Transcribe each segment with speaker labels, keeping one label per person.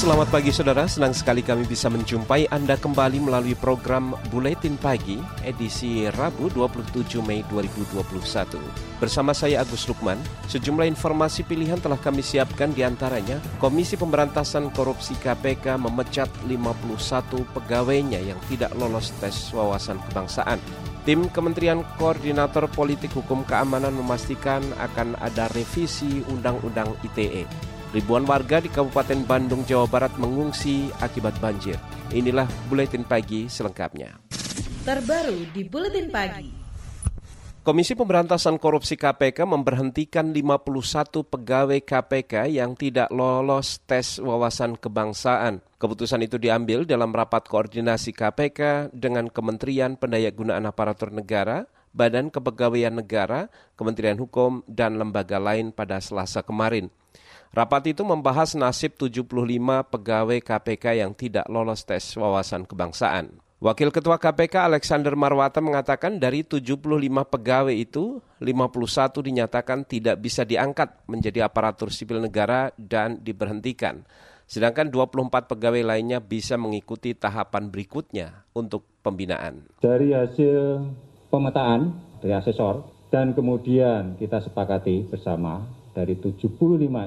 Speaker 1: Selamat pagi saudara, senang sekali kami bisa menjumpai Anda kembali melalui program Buletin Pagi edisi Rabu 27 Mei 2021. Bersama saya Agus Lukman, sejumlah informasi pilihan telah kami siapkan di antaranya Komisi Pemberantasan Korupsi KPK memecat 51 pegawainya yang tidak lolos tes wawasan kebangsaan. Tim Kementerian Koordinator Politik Hukum Keamanan memastikan akan ada revisi Undang-Undang ITE. Ribuan warga di Kabupaten Bandung, Jawa Barat mengungsi akibat banjir. Inilah Buletin Pagi selengkapnya.
Speaker 2: Terbaru di Buletin Pagi.
Speaker 1: Komisi Pemberantasan Korupsi KPK memberhentikan 51 pegawai KPK yang tidak lolos tes wawasan kebangsaan. Keputusan itu diambil dalam rapat koordinasi KPK dengan Kementerian Pendayagunaan Aparatur Negara, Badan Kepegawaian Negara, Kementerian Hukum, dan lembaga lain pada Selasa kemarin. Rapat itu membahas nasib 75 pegawai KPK yang tidak lolos tes wawasan kebangsaan. Wakil Ketua KPK Alexander Marwata mengatakan dari 75 pegawai itu, 51 dinyatakan tidak bisa diangkat menjadi aparatur sipil negara dan diberhentikan. Sedangkan 24 pegawai lainnya bisa mengikuti tahapan berikutnya untuk pembinaan.
Speaker 3: Dari hasil pemetaan dari asesor dan kemudian kita sepakati bersama dari 75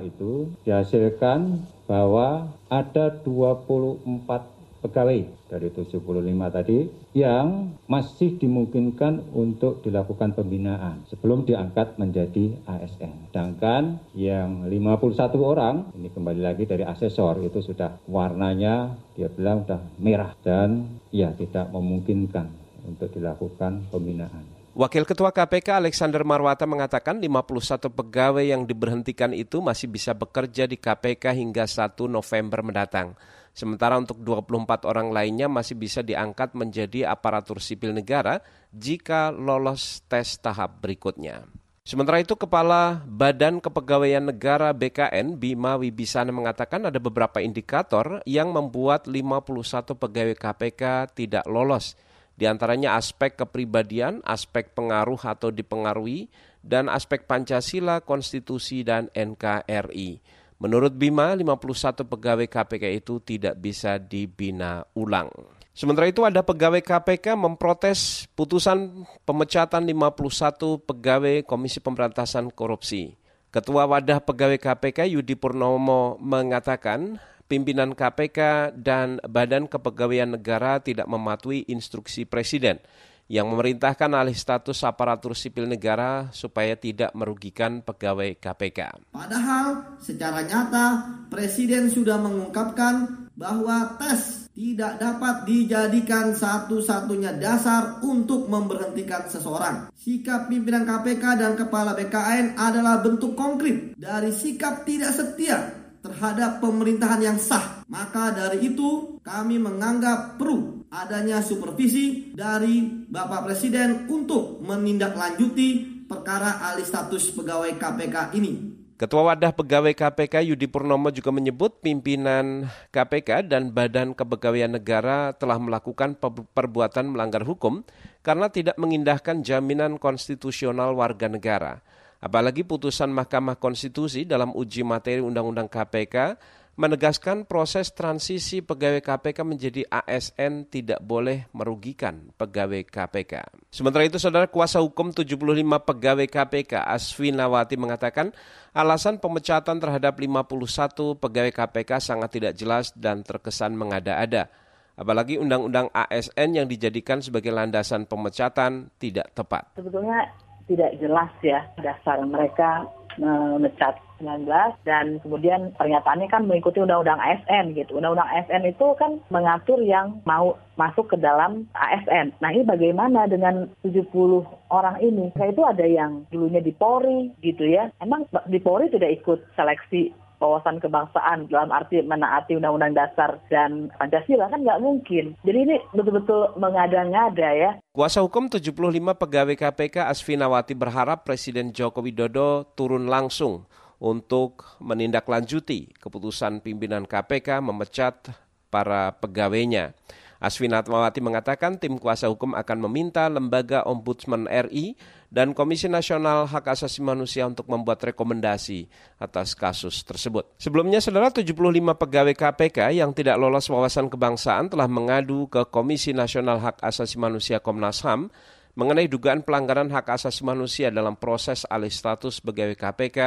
Speaker 3: itu dihasilkan bahwa ada 24 pegawai dari 75 tadi yang masih dimungkinkan untuk dilakukan pembinaan sebelum diangkat menjadi ASN. Sedangkan yang 51 orang, ini kembali lagi dari asesor, itu sudah warnanya dia bilang sudah merah dan ya tidak memungkinkan untuk dilakukan pembinaan.
Speaker 1: Wakil Ketua KPK Alexander Marwata mengatakan 51 pegawai yang diberhentikan itu masih bisa bekerja di KPK hingga 1 November mendatang. Sementara untuk 24 orang lainnya masih bisa diangkat menjadi aparatur sipil negara jika lolos tes tahap berikutnya. Sementara itu, Kepala Badan Kepegawaian Negara BKN Bima Wibisana mengatakan ada beberapa indikator yang membuat 51 pegawai KPK tidak lolos di antaranya aspek kepribadian, aspek pengaruh atau dipengaruhi, dan aspek Pancasila, Konstitusi, dan NKRI. Menurut Bima, 51 pegawai KPK itu tidak bisa dibina ulang. Sementara itu ada pegawai KPK memprotes putusan pemecatan 51 pegawai Komisi Pemberantasan Korupsi. Ketua Wadah Pegawai KPK Yudi Purnomo mengatakan pimpinan KPK dan Badan Kepegawaian Negara tidak mematuhi instruksi Presiden yang memerintahkan alih status aparatur sipil negara supaya tidak merugikan pegawai KPK.
Speaker 4: Padahal secara nyata Presiden sudah mengungkapkan bahwa tes tidak dapat dijadikan satu-satunya dasar untuk memberhentikan seseorang. Sikap pimpinan KPK dan Kepala BKN adalah bentuk konkret dari sikap tidak setia terhadap pemerintahan yang sah. Maka dari itu kami menganggap perlu adanya supervisi dari Bapak Presiden untuk menindaklanjuti perkara alih status pegawai KPK ini.
Speaker 1: Ketua Wadah Pegawai KPK Yudi Purnomo juga menyebut pimpinan KPK dan Badan Kepegawaian Negara telah melakukan perbuatan melanggar hukum karena tidak mengindahkan jaminan konstitusional warga negara. Apalagi putusan Mahkamah Konstitusi dalam uji materi Undang-Undang KPK menegaskan proses transisi pegawai KPK menjadi ASN tidak boleh merugikan pegawai KPK. Sementara itu, Saudara Kuasa Hukum 75 pegawai KPK Aswinawati mengatakan alasan pemecatan terhadap 51 pegawai KPK sangat tidak jelas dan terkesan mengada-ada. Apalagi undang-undang ASN yang dijadikan sebagai landasan pemecatan tidak tepat.
Speaker 5: Sebetulnya tidak jelas ya dasar mereka memecat 19 dan kemudian pernyataannya kan mengikuti undang-undang ASN gitu. Undang-undang ASN itu kan mengatur yang mau masuk ke dalam ASN. Nah ini bagaimana dengan 70 orang ini? Saya itu ada yang dulunya di Polri gitu ya. Emang di Polri tidak ikut seleksi wawasan kebangsaan dalam arti menaati undang-undang dasar dan Pancasila kan nggak mungkin. Jadi ini betul-betul mengada-ngada ya.
Speaker 1: Kuasa hukum 75 pegawai KPK Asfinawati berharap Presiden Joko Widodo turun langsung untuk menindaklanjuti keputusan pimpinan KPK memecat para pegawainya. Asfinatmawati mengatakan tim kuasa hukum akan meminta lembaga Ombudsman RI dan Komisi Nasional Hak Asasi Manusia untuk membuat rekomendasi atas kasus tersebut. Sebelumnya, saudara 75 pegawai KPK yang tidak lolos wawasan kebangsaan telah mengadu ke Komisi Nasional Hak Asasi Manusia Komnas HAM mengenai dugaan pelanggaran hak asasi manusia dalam proses alih status pegawai KPK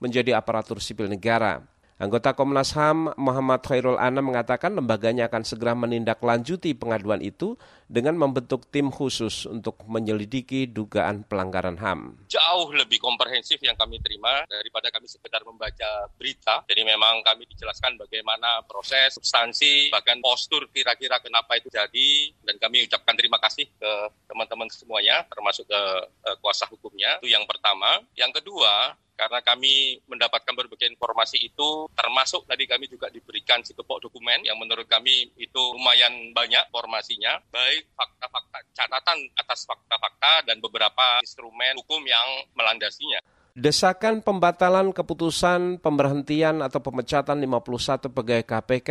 Speaker 1: menjadi aparatur sipil negara. Anggota Komnas HAM Muhammad Khairul Anam mengatakan lembaganya akan segera menindaklanjuti pengaduan itu dengan membentuk tim khusus untuk menyelidiki dugaan pelanggaran HAM.
Speaker 6: Jauh lebih komprehensif yang kami terima daripada kami sekedar membaca berita. Jadi memang kami dijelaskan bagaimana proses, substansi, bahkan postur kira-kira kenapa itu jadi. Dan kami ucapkan terima kasih ke teman-teman semuanya, termasuk ke uh, kuasa hukumnya. Itu yang pertama. Yang kedua, karena kami mendapatkan berbagai informasi itu termasuk tadi kami juga diberikan sekepok dokumen yang menurut kami itu lumayan banyak informasinya baik fakta-fakta catatan atas fakta-fakta dan beberapa instrumen hukum yang melandasinya.
Speaker 1: Desakan pembatalan keputusan pemberhentian atau pemecatan 51 pegawai KPK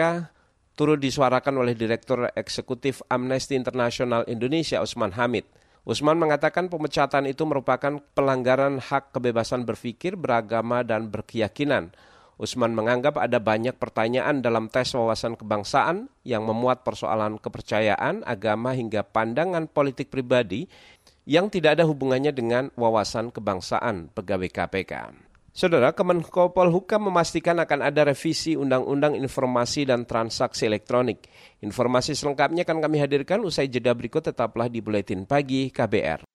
Speaker 1: turut disuarakan oleh Direktur Eksekutif Amnesty International Indonesia Usman Hamid. Usman mengatakan pemecatan itu merupakan pelanggaran hak kebebasan berpikir, beragama, dan berkeyakinan. Usman menganggap ada banyak pertanyaan dalam tes wawasan kebangsaan yang memuat persoalan kepercayaan, agama, hingga pandangan politik pribadi yang tidak ada hubungannya dengan wawasan kebangsaan pegawai KPK. Saudara, Kemenko Polhukam memastikan akan ada revisi Undang-Undang Informasi dan Transaksi Elektronik. Informasi selengkapnya akan kami hadirkan usai jeda berikut tetaplah di Buletin Pagi KBR.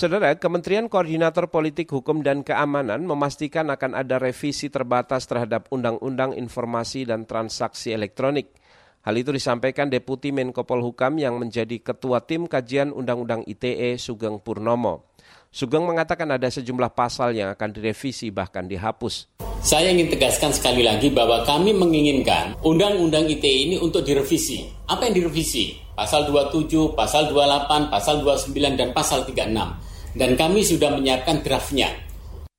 Speaker 1: Saudara, Kementerian Koordinator Politik Hukum dan Keamanan memastikan akan ada revisi terbatas terhadap Undang-Undang Informasi dan Transaksi Elektronik. Hal itu disampaikan Deputi Menko Polhukam yang menjadi Ketua Tim Kajian Undang-Undang ITE Sugeng Purnomo. Sugeng mengatakan ada sejumlah pasal yang akan direvisi bahkan dihapus.
Speaker 7: Saya ingin tegaskan sekali lagi bahwa kami menginginkan Undang-Undang ITE ini untuk direvisi. Apa yang direvisi? Pasal 27, Pasal 28, Pasal 29, dan Pasal 36 dan kami sudah menyiapkan draftnya.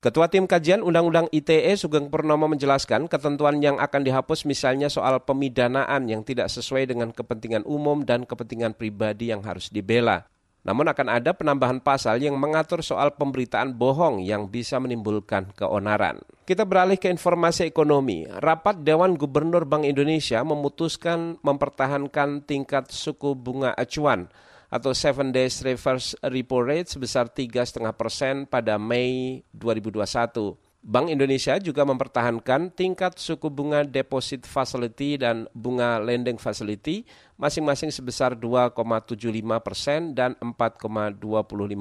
Speaker 1: Ketua Tim Kajian Undang-Undang ITE Sugeng Purnomo menjelaskan ketentuan yang akan dihapus misalnya soal pemidanaan yang tidak sesuai dengan kepentingan umum dan kepentingan pribadi yang harus dibela. Namun akan ada penambahan pasal yang mengatur soal pemberitaan bohong yang bisa menimbulkan keonaran. Kita beralih ke informasi ekonomi. Rapat Dewan Gubernur Bank Indonesia memutuskan mempertahankan tingkat suku bunga acuan atau 7 days reverse repo rate sebesar 3,5 persen pada Mei 2021. Bank Indonesia juga mempertahankan tingkat suku bunga deposit facility dan bunga lending facility masing-masing sebesar 2,75 persen dan 4,25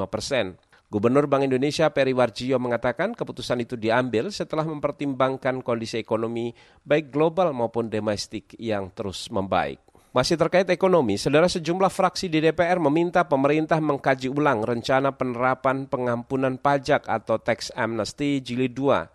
Speaker 1: persen. Gubernur Bank Indonesia Peri Warjio mengatakan keputusan itu diambil setelah mempertimbangkan kondisi ekonomi baik global maupun domestik yang terus membaik. Masih terkait ekonomi, saudara sejumlah fraksi di DPR meminta pemerintah mengkaji ulang rencana penerapan pengampunan pajak atau tax amnesty jilid 2.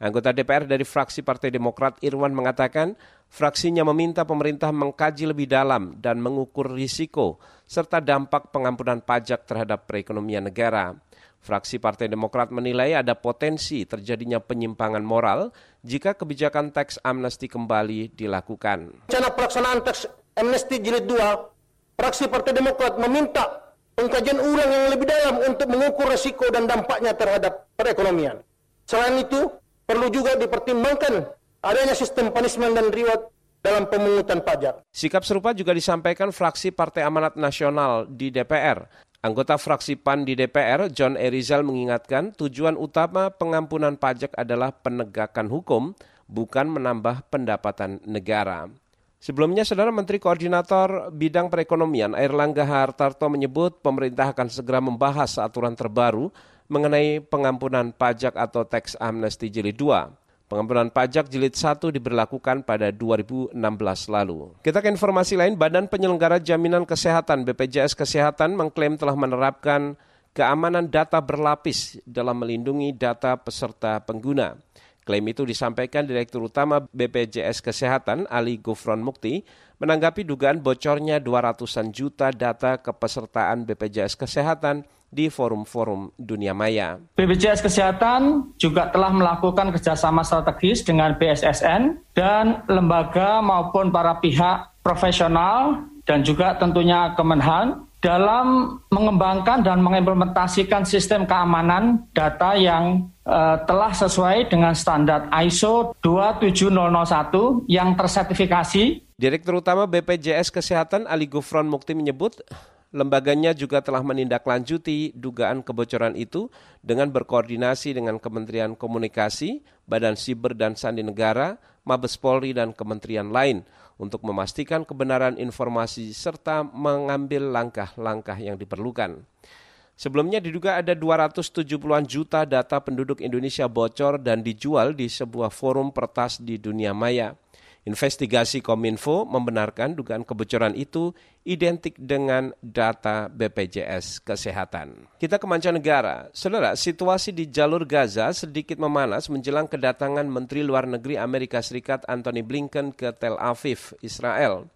Speaker 1: Anggota DPR dari fraksi Partai Demokrat Irwan mengatakan fraksinya meminta pemerintah mengkaji lebih dalam dan mengukur risiko serta dampak pengampunan pajak terhadap perekonomian negara. Fraksi Partai Demokrat menilai ada potensi terjadinya penyimpangan moral jika kebijakan tax amnesty kembali dilakukan.
Speaker 8: Rencana pelaksanaan tax Amnesty Jilid 2, fraksi Partai Demokrat meminta pengkajian ulang yang lebih dalam untuk mengukur resiko dan dampaknya terhadap perekonomian. Selain itu, perlu juga dipertimbangkan adanya sistem punishment dan reward dalam pemungutan pajak.
Speaker 1: Sikap serupa juga disampaikan fraksi Partai Amanat Nasional di DPR. Anggota fraksi PAN di DPR, John Erizal mengingatkan tujuan utama pengampunan pajak adalah penegakan hukum, bukan menambah pendapatan negara. Sebelumnya, Saudara Menteri Koordinator Bidang Perekonomian Airlangga Hartarto menyebut pemerintah akan segera membahas aturan terbaru mengenai pengampunan pajak atau tax amnesty jilid 2. Pengampunan pajak jilid 1 diberlakukan pada 2016 lalu. Kita ke informasi lain, Badan Penyelenggara Jaminan Kesehatan BPJS Kesehatan mengklaim telah menerapkan keamanan data berlapis dalam melindungi data peserta pengguna. Klaim itu disampaikan Direktur Utama BPJS Kesehatan Ali Gufron Mukti menanggapi dugaan bocornya 200-an juta data kepesertaan BPJS Kesehatan di forum-forum dunia maya.
Speaker 9: BPJS Kesehatan juga telah melakukan kerjasama strategis dengan BSSN dan lembaga maupun para pihak profesional dan juga tentunya Kemenhan dalam mengembangkan dan mengimplementasikan sistem keamanan data yang uh, telah sesuai dengan standar ISO 27001 yang tersertifikasi.
Speaker 1: Direktur Utama BPJS Kesehatan Ali Gufron Mukti menyebut lembaganya juga telah menindaklanjuti dugaan kebocoran itu dengan berkoordinasi dengan Kementerian Komunikasi, Badan Siber dan Sandi Negara, Mabes Polri dan kementerian lain untuk memastikan kebenaran informasi serta mengambil langkah-langkah yang diperlukan. Sebelumnya diduga ada 270-an juta data penduduk Indonesia bocor dan dijual di sebuah forum pertas di dunia maya. Investigasi Kominfo membenarkan dugaan kebocoran itu identik dengan data BPJS Kesehatan. Kita ke mancanegara. Saudara, situasi di jalur Gaza sedikit memanas menjelang kedatangan Menteri Luar Negeri Amerika Serikat Anthony Blinken ke Tel Aviv, Israel.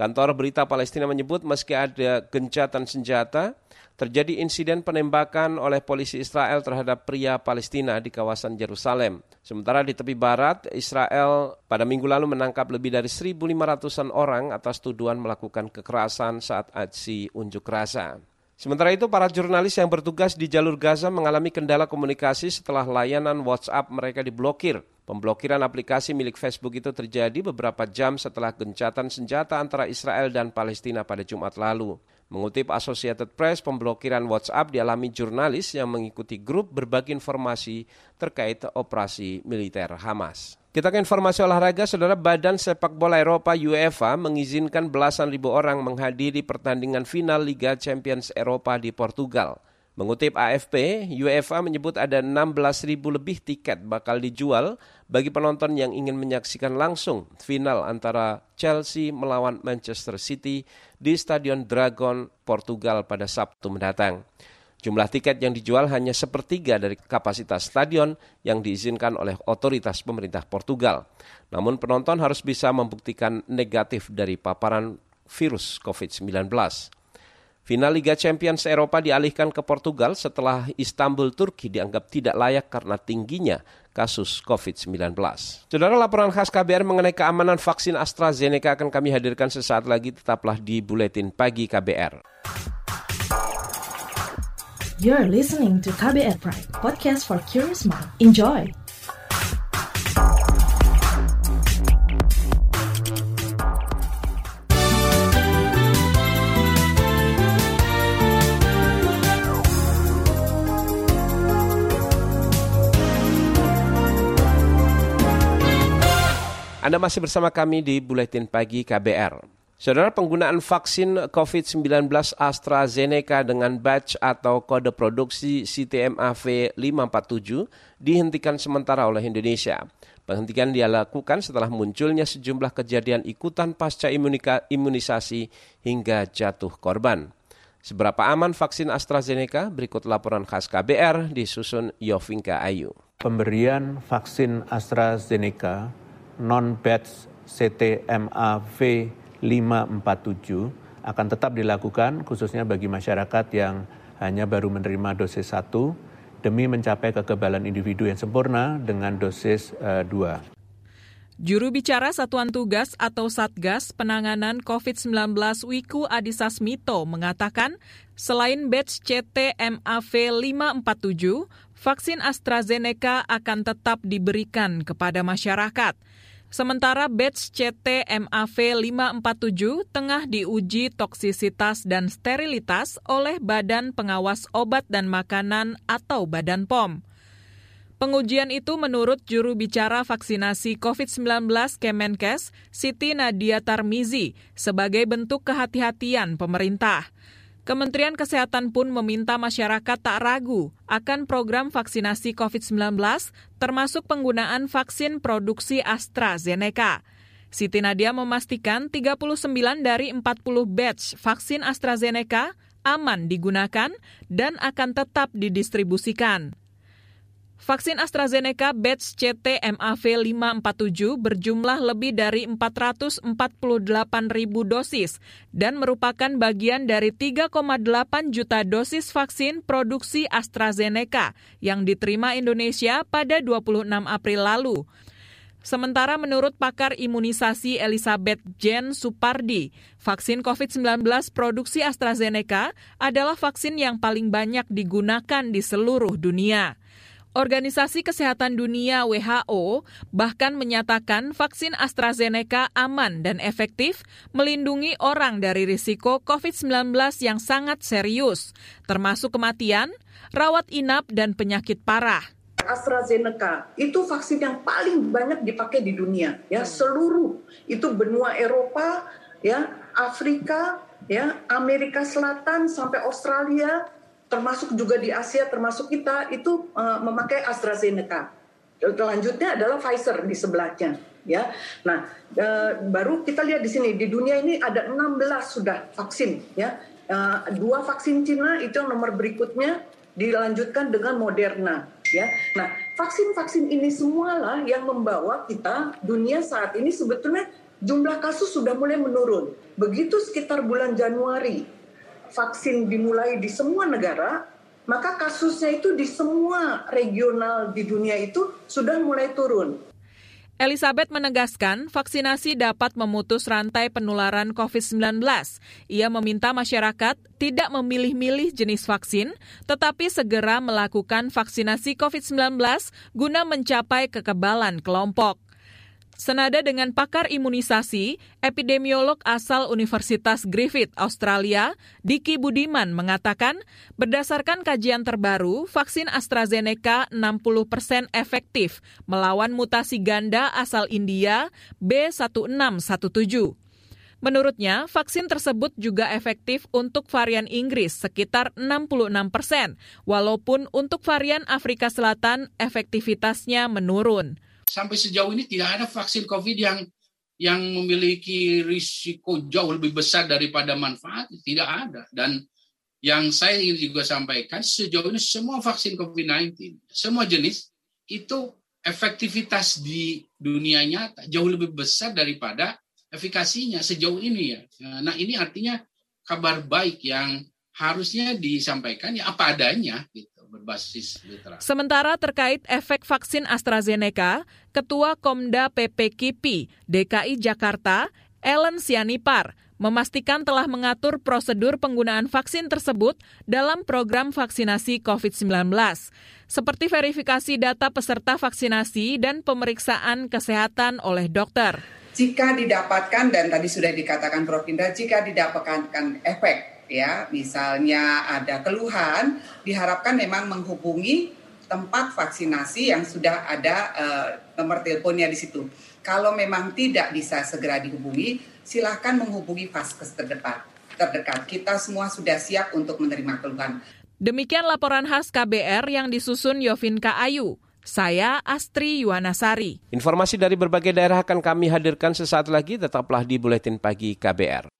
Speaker 1: Kantor berita Palestina menyebut meski ada gencatan senjata, terjadi insiden penembakan oleh polisi Israel terhadap pria Palestina di kawasan Yerusalem. Sementara di tepi barat, Israel pada minggu lalu menangkap lebih dari 1.500-an orang atas tuduhan melakukan kekerasan saat aksi unjuk rasa. Sementara itu, para jurnalis yang bertugas di jalur Gaza mengalami kendala komunikasi setelah layanan WhatsApp mereka diblokir. Pemblokiran aplikasi milik Facebook itu terjadi beberapa jam setelah gencatan senjata antara Israel dan Palestina pada Jumat lalu. Mengutip Associated Press, pemblokiran WhatsApp dialami jurnalis yang mengikuti grup berbagi informasi terkait operasi militer Hamas. Kita ke informasi olahraga, saudara Badan Sepak Bola Eropa UEFA mengizinkan belasan ribu orang menghadiri pertandingan final Liga Champions Eropa di Portugal. Mengutip AFP, UEFA menyebut ada 16.000 lebih tiket bakal dijual bagi penonton yang ingin menyaksikan langsung final antara Chelsea melawan Manchester City di Stadion Dragon, Portugal pada Sabtu mendatang. Jumlah tiket yang dijual hanya sepertiga dari kapasitas stadion yang diizinkan oleh otoritas pemerintah Portugal. Namun penonton harus bisa membuktikan negatif dari paparan virus COVID-19. Final Liga Champions Eropa dialihkan ke Portugal setelah Istanbul, Turki dianggap tidak layak karena tingginya kasus COVID-19. Saudara laporan khas KBR mengenai keamanan vaksin AstraZeneca akan kami hadirkan sesaat lagi tetaplah di Buletin Pagi KBR.
Speaker 2: You're listening to KBR Pride, podcast for curious mind. Enjoy!
Speaker 1: Anda masih bersama kami di Buletin Pagi KBR. Saudara penggunaan vaksin COVID-19 AstraZeneca dengan batch atau kode produksi CTMAV 547 dihentikan sementara oleh Indonesia. Penghentian dilakukan setelah munculnya sejumlah kejadian ikutan pasca imunisasi hingga jatuh korban. Seberapa aman vaksin AstraZeneca? Berikut laporan khas KBR disusun Yovinka Ayu.
Speaker 10: Pemberian vaksin AstraZeneca non-batch CTMAV 547 akan tetap dilakukan khususnya bagi masyarakat yang hanya baru menerima dosis 1 demi mencapai kekebalan individu yang sempurna dengan dosis uh, 2.
Speaker 11: Juru bicara Satuan Tugas atau Satgas Penanganan COVID-19 Wiku Adhisa Smito mengatakan, selain batch CTMAV 547, vaksin AstraZeneca akan tetap diberikan kepada masyarakat. Sementara batch CT MAV 547 tengah diuji toksisitas dan sterilitas oleh Badan Pengawas Obat dan Makanan atau Badan POM. Pengujian itu menurut juru bicara vaksinasi COVID-19 Kemenkes, Siti Nadia Tarmizi, sebagai bentuk kehati-hatian pemerintah. Kementerian Kesehatan pun meminta masyarakat tak ragu akan program vaksinasi COVID-19 termasuk penggunaan vaksin produksi AstraZeneca. Siti Nadia memastikan 39 dari 40 batch vaksin AstraZeneca aman digunakan dan akan tetap didistribusikan. Vaksin AstraZeneca batch CT-MAV 547 berjumlah lebih dari 448 ribu dosis dan merupakan bagian dari 3,8 juta dosis vaksin produksi AstraZeneca yang diterima Indonesia pada 26 April lalu. Sementara menurut pakar imunisasi Elizabeth Jen Supardi, vaksin COVID-19 produksi AstraZeneca adalah vaksin yang paling banyak digunakan di seluruh dunia. Organisasi Kesehatan Dunia WHO bahkan menyatakan vaksin AstraZeneca aman dan efektif melindungi orang dari risiko COVID-19 yang sangat serius, termasuk kematian, rawat inap, dan penyakit parah.
Speaker 12: AstraZeneca itu vaksin yang paling banyak dipakai di dunia ya. Seluruh. Itu benua Eropa ya Afrika ya Amerika Selatan sampai Australia termasuk juga di Asia, termasuk kita itu uh, memakai AstraZeneca. Selanjutnya adalah Pfizer di sebelahnya, ya. Nah, uh, baru kita lihat di sini di dunia ini ada 16 sudah vaksin, ya. Uh, dua vaksin Cina itu yang nomor berikutnya dilanjutkan dengan Moderna, ya. Nah, vaksin-vaksin ini semualah yang membawa kita dunia saat ini sebetulnya jumlah kasus sudah mulai menurun. Begitu sekitar bulan Januari vaksin dimulai di semua negara, maka kasusnya itu di semua regional di dunia itu sudah mulai turun.
Speaker 11: Elizabeth menegaskan vaksinasi dapat memutus rantai penularan COVID-19. Ia meminta masyarakat tidak memilih-milih jenis vaksin, tetapi segera melakukan vaksinasi COVID-19 guna mencapai kekebalan kelompok. Senada dengan pakar imunisasi, epidemiolog asal Universitas Griffith, Australia, Diki Budiman mengatakan, berdasarkan kajian terbaru, vaksin AstraZeneca 60 persen efektif melawan mutasi ganda asal India B1617. Menurutnya, vaksin tersebut juga efektif untuk varian Inggris sekitar 66 persen, walaupun untuk varian Afrika Selatan efektivitasnya menurun
Speaker 13: sampai sejauh ini tidak ada vaksin COVID yang yang memiliki risiko jauh lebih besar daripada manfaat tidak ada dan yang saya ingin juga sampaikan sejauh ini semua vaksin COVID-19 semua jenis itu efektivitas di dunia nyata jauh lebih besar daripada efikasinya sejauh ini ya. Nah ini artinya kabar baik yang harusnya disampaikan ya apa adanya gitu berbasis literasi.
Speaker 11: Sementara terkait efek vaksin AstraZeneca, Ketua Komda PPKIPI DKI Jakarta, Ellen Sianipar, memastikan telah mengatur prosedur penggunaan vaksin tersebut dalam program vaksinasi COVID-19, seperti verifikasi data peserta vaksinasi dan pemeriksaan kesehatan oleh dokter.
Speaker 14: Jika didapatkan, dan tadi sudah dikatakan Prof. Indra, jika didapatkan efek ya misalnya ada keluhan diharapkan memang menghubungi tempat vaksinasi yang sudah ada uh, nomor teleponnya di situ. Kalau memang tidak bisa segera dihubungi, silahkan menghubungi vaskes terdekat. Terdekat kita semua sudah siap untuk menerima keluhan.
Speaker 11: Demikian laporan khas KBR yang disusun Yovinka Ayu. Saya Astri Yuwanasari.
Speaker 1: Informasi dari berbagai daerah akan kami hadirkan sesaat lagi, tetaplah di Buletin Pagi KBR.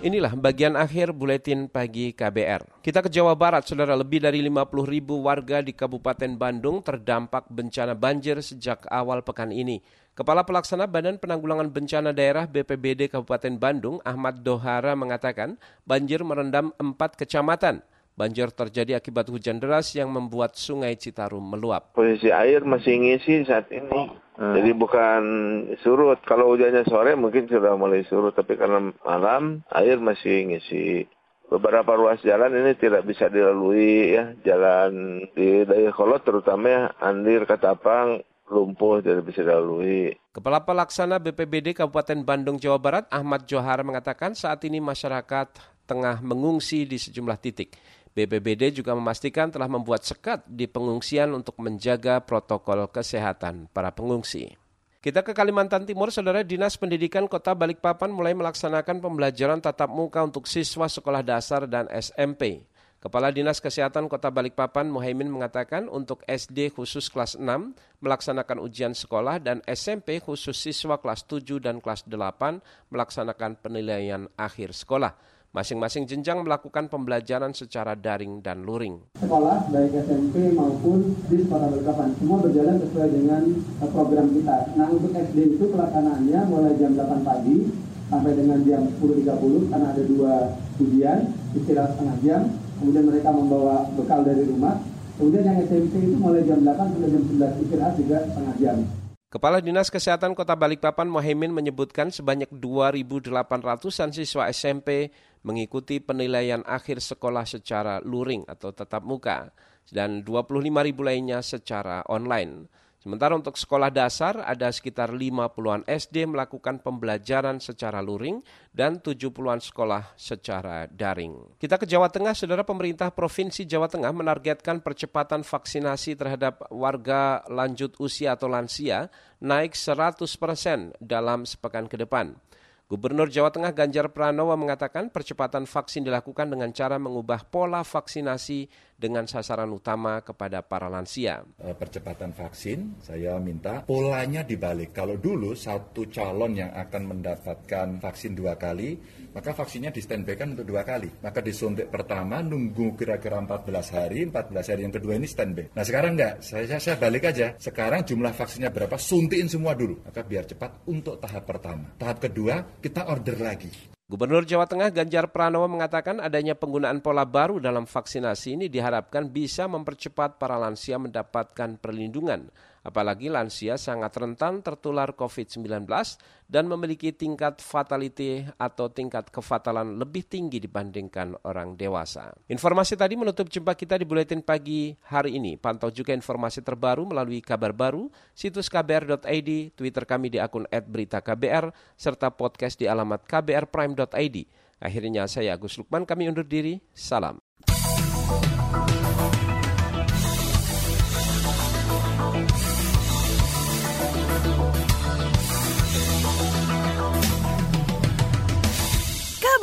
Speaker 1: Inilah bagian akhir buletin pagi KBR. Kita ke Jawa Barat, saudara lebih dari 50 ribu warga di Kabupaten Bandung terdampak bencana banjir sejak awal pekan ini. Kepala Pelaksana Badan Penanggulangan Bencana Daerah BPBD Kabupaten Bandung, Ahmad Dohara mengatakan banjir merendam empat kecamatan. Banjir terjadi akibat hujan deras yang membuat sungai Citarum meluap.
Speaker 15: Posisi air masih ngisi saat ini. Hmm. Jadi bukan surut. Kalau hujannya sore mungkin sudah mulai surut. Tapi karena malam air masih ngisi. Beberapa ruas jalan ini tidak bisa dilalui ya. Jalan di Dayakolot terutama ya. Andir, Katapang, lumpuh tidak bisa dilalui.
Speaker 1: Kepala Pelaksana BPBD Kabupaten Bandung, Jawa Barat, Ahmad Johar mengatakan saat ini masyarakat tengah mengungsi di sejumlah titik. BPBD juga memastikan telah membuat sekat di pengungsian untuk menjaga protokol kesehatan para pengungsi. Kita ke Kalimantan Timur, Saudara Dinas Pendidikan Kota Balikpapan mulai melaksanakan pembelajaran tatap muka untuk siswa sekolah dasar dan SMP. Kepala Dinas Kesehatan Kota Balikpapan Muhaimin mengatakan untuk SD khusus kelas 6 melaksanakan ujian sekolah dan SMP khusus siswa kelas 7 dan kelas 8 melaksanakan penilaian akhir sekolah. Masing-masing jenjang melakukan pembelajaran secara daring dan luring.
Speaker 16: Sekolah baik SMP maupun di sekolah berkapan semua berjalan sesuai dengan eh, program kita. Nah untuk SD itu pelaksanaannya mulai jam 8 pagi sampai dengan jam 10.30 karena ada dua ujian, istirahat setengah jam, kemudian mereka membawa bekal dari rumah. Kemudian yang SMP itu mulai jam 8 sampai jam 11 istirahat juga setengah jam.
Speaker 1: Kepala Dinas Kesehatan Kota Balikpapan Mohaimin menyebutkan sebanyak 2.800-an siswa SMP mengikuti penilaian akhir sekolah secara luring atau tetap muka dan 25.000 lainnya secara online. Sementara untuk sekolah dasar ada sekitar 50-an SD melakukan pembelajaran secara luring dan 70-an sekolah secara daring. Kita ke Jawa Tengah, Saudara pemerintah Provinsi Jawa Tengah menargetkan percepatan vaksinasi terhadap warga lanjut usia atau lansia naik 100% dalam sepekan ke depan. Gubernur Jawa Tengah Ganjar Pranowo mengatakan percepatan vaksin dilakukan dengan cara mengubah pola vaksinasi dengan sasaran utama kepada para lansia.
Speaker 17: Eh, percepatan vaksin, saya minta polanya dibalik. Kalau dulu satu calon yang akan mendapatkan vaksin dua kali, maka vaksinnya di standby kan untuk dua kali. Maka disuntik pertama nunggu kira-kira 14 hari, 14 hari yang kedua ini standby. Nah sekarang enggak, saya, saya balik aja. Sekarang jumlah vaksinnya berapa, suntikin semua dulu. Maka biar cepat untuk tahap pertama. Tahap kedua, kita order lagi.
Speaker 1: Gubernur Jawa Tengah Ganjar Pranowo mengatakan adanya penggunaan pola baru dalam vaksinasi ini diharapkan bisa mempercepat para lansia mendapatkan perlindungan Apalagi lansia sangat rentan tertular COVID-19 dan memiliki tingkat fatality atau tingkat kefatalan lebih tinggi dibandingkan orang dewasa. Informasi tadi menutup jumpa kita di Buletin Pagi hari ini. Pantau juga informasi terbaru melalui kabar baru, situs kbr.id, Twitter kami di akun @beritaKBR, serta podcast di alamat kbrprime.id. Akhirnya saya Agus Lukman, kami undur diri. Salam.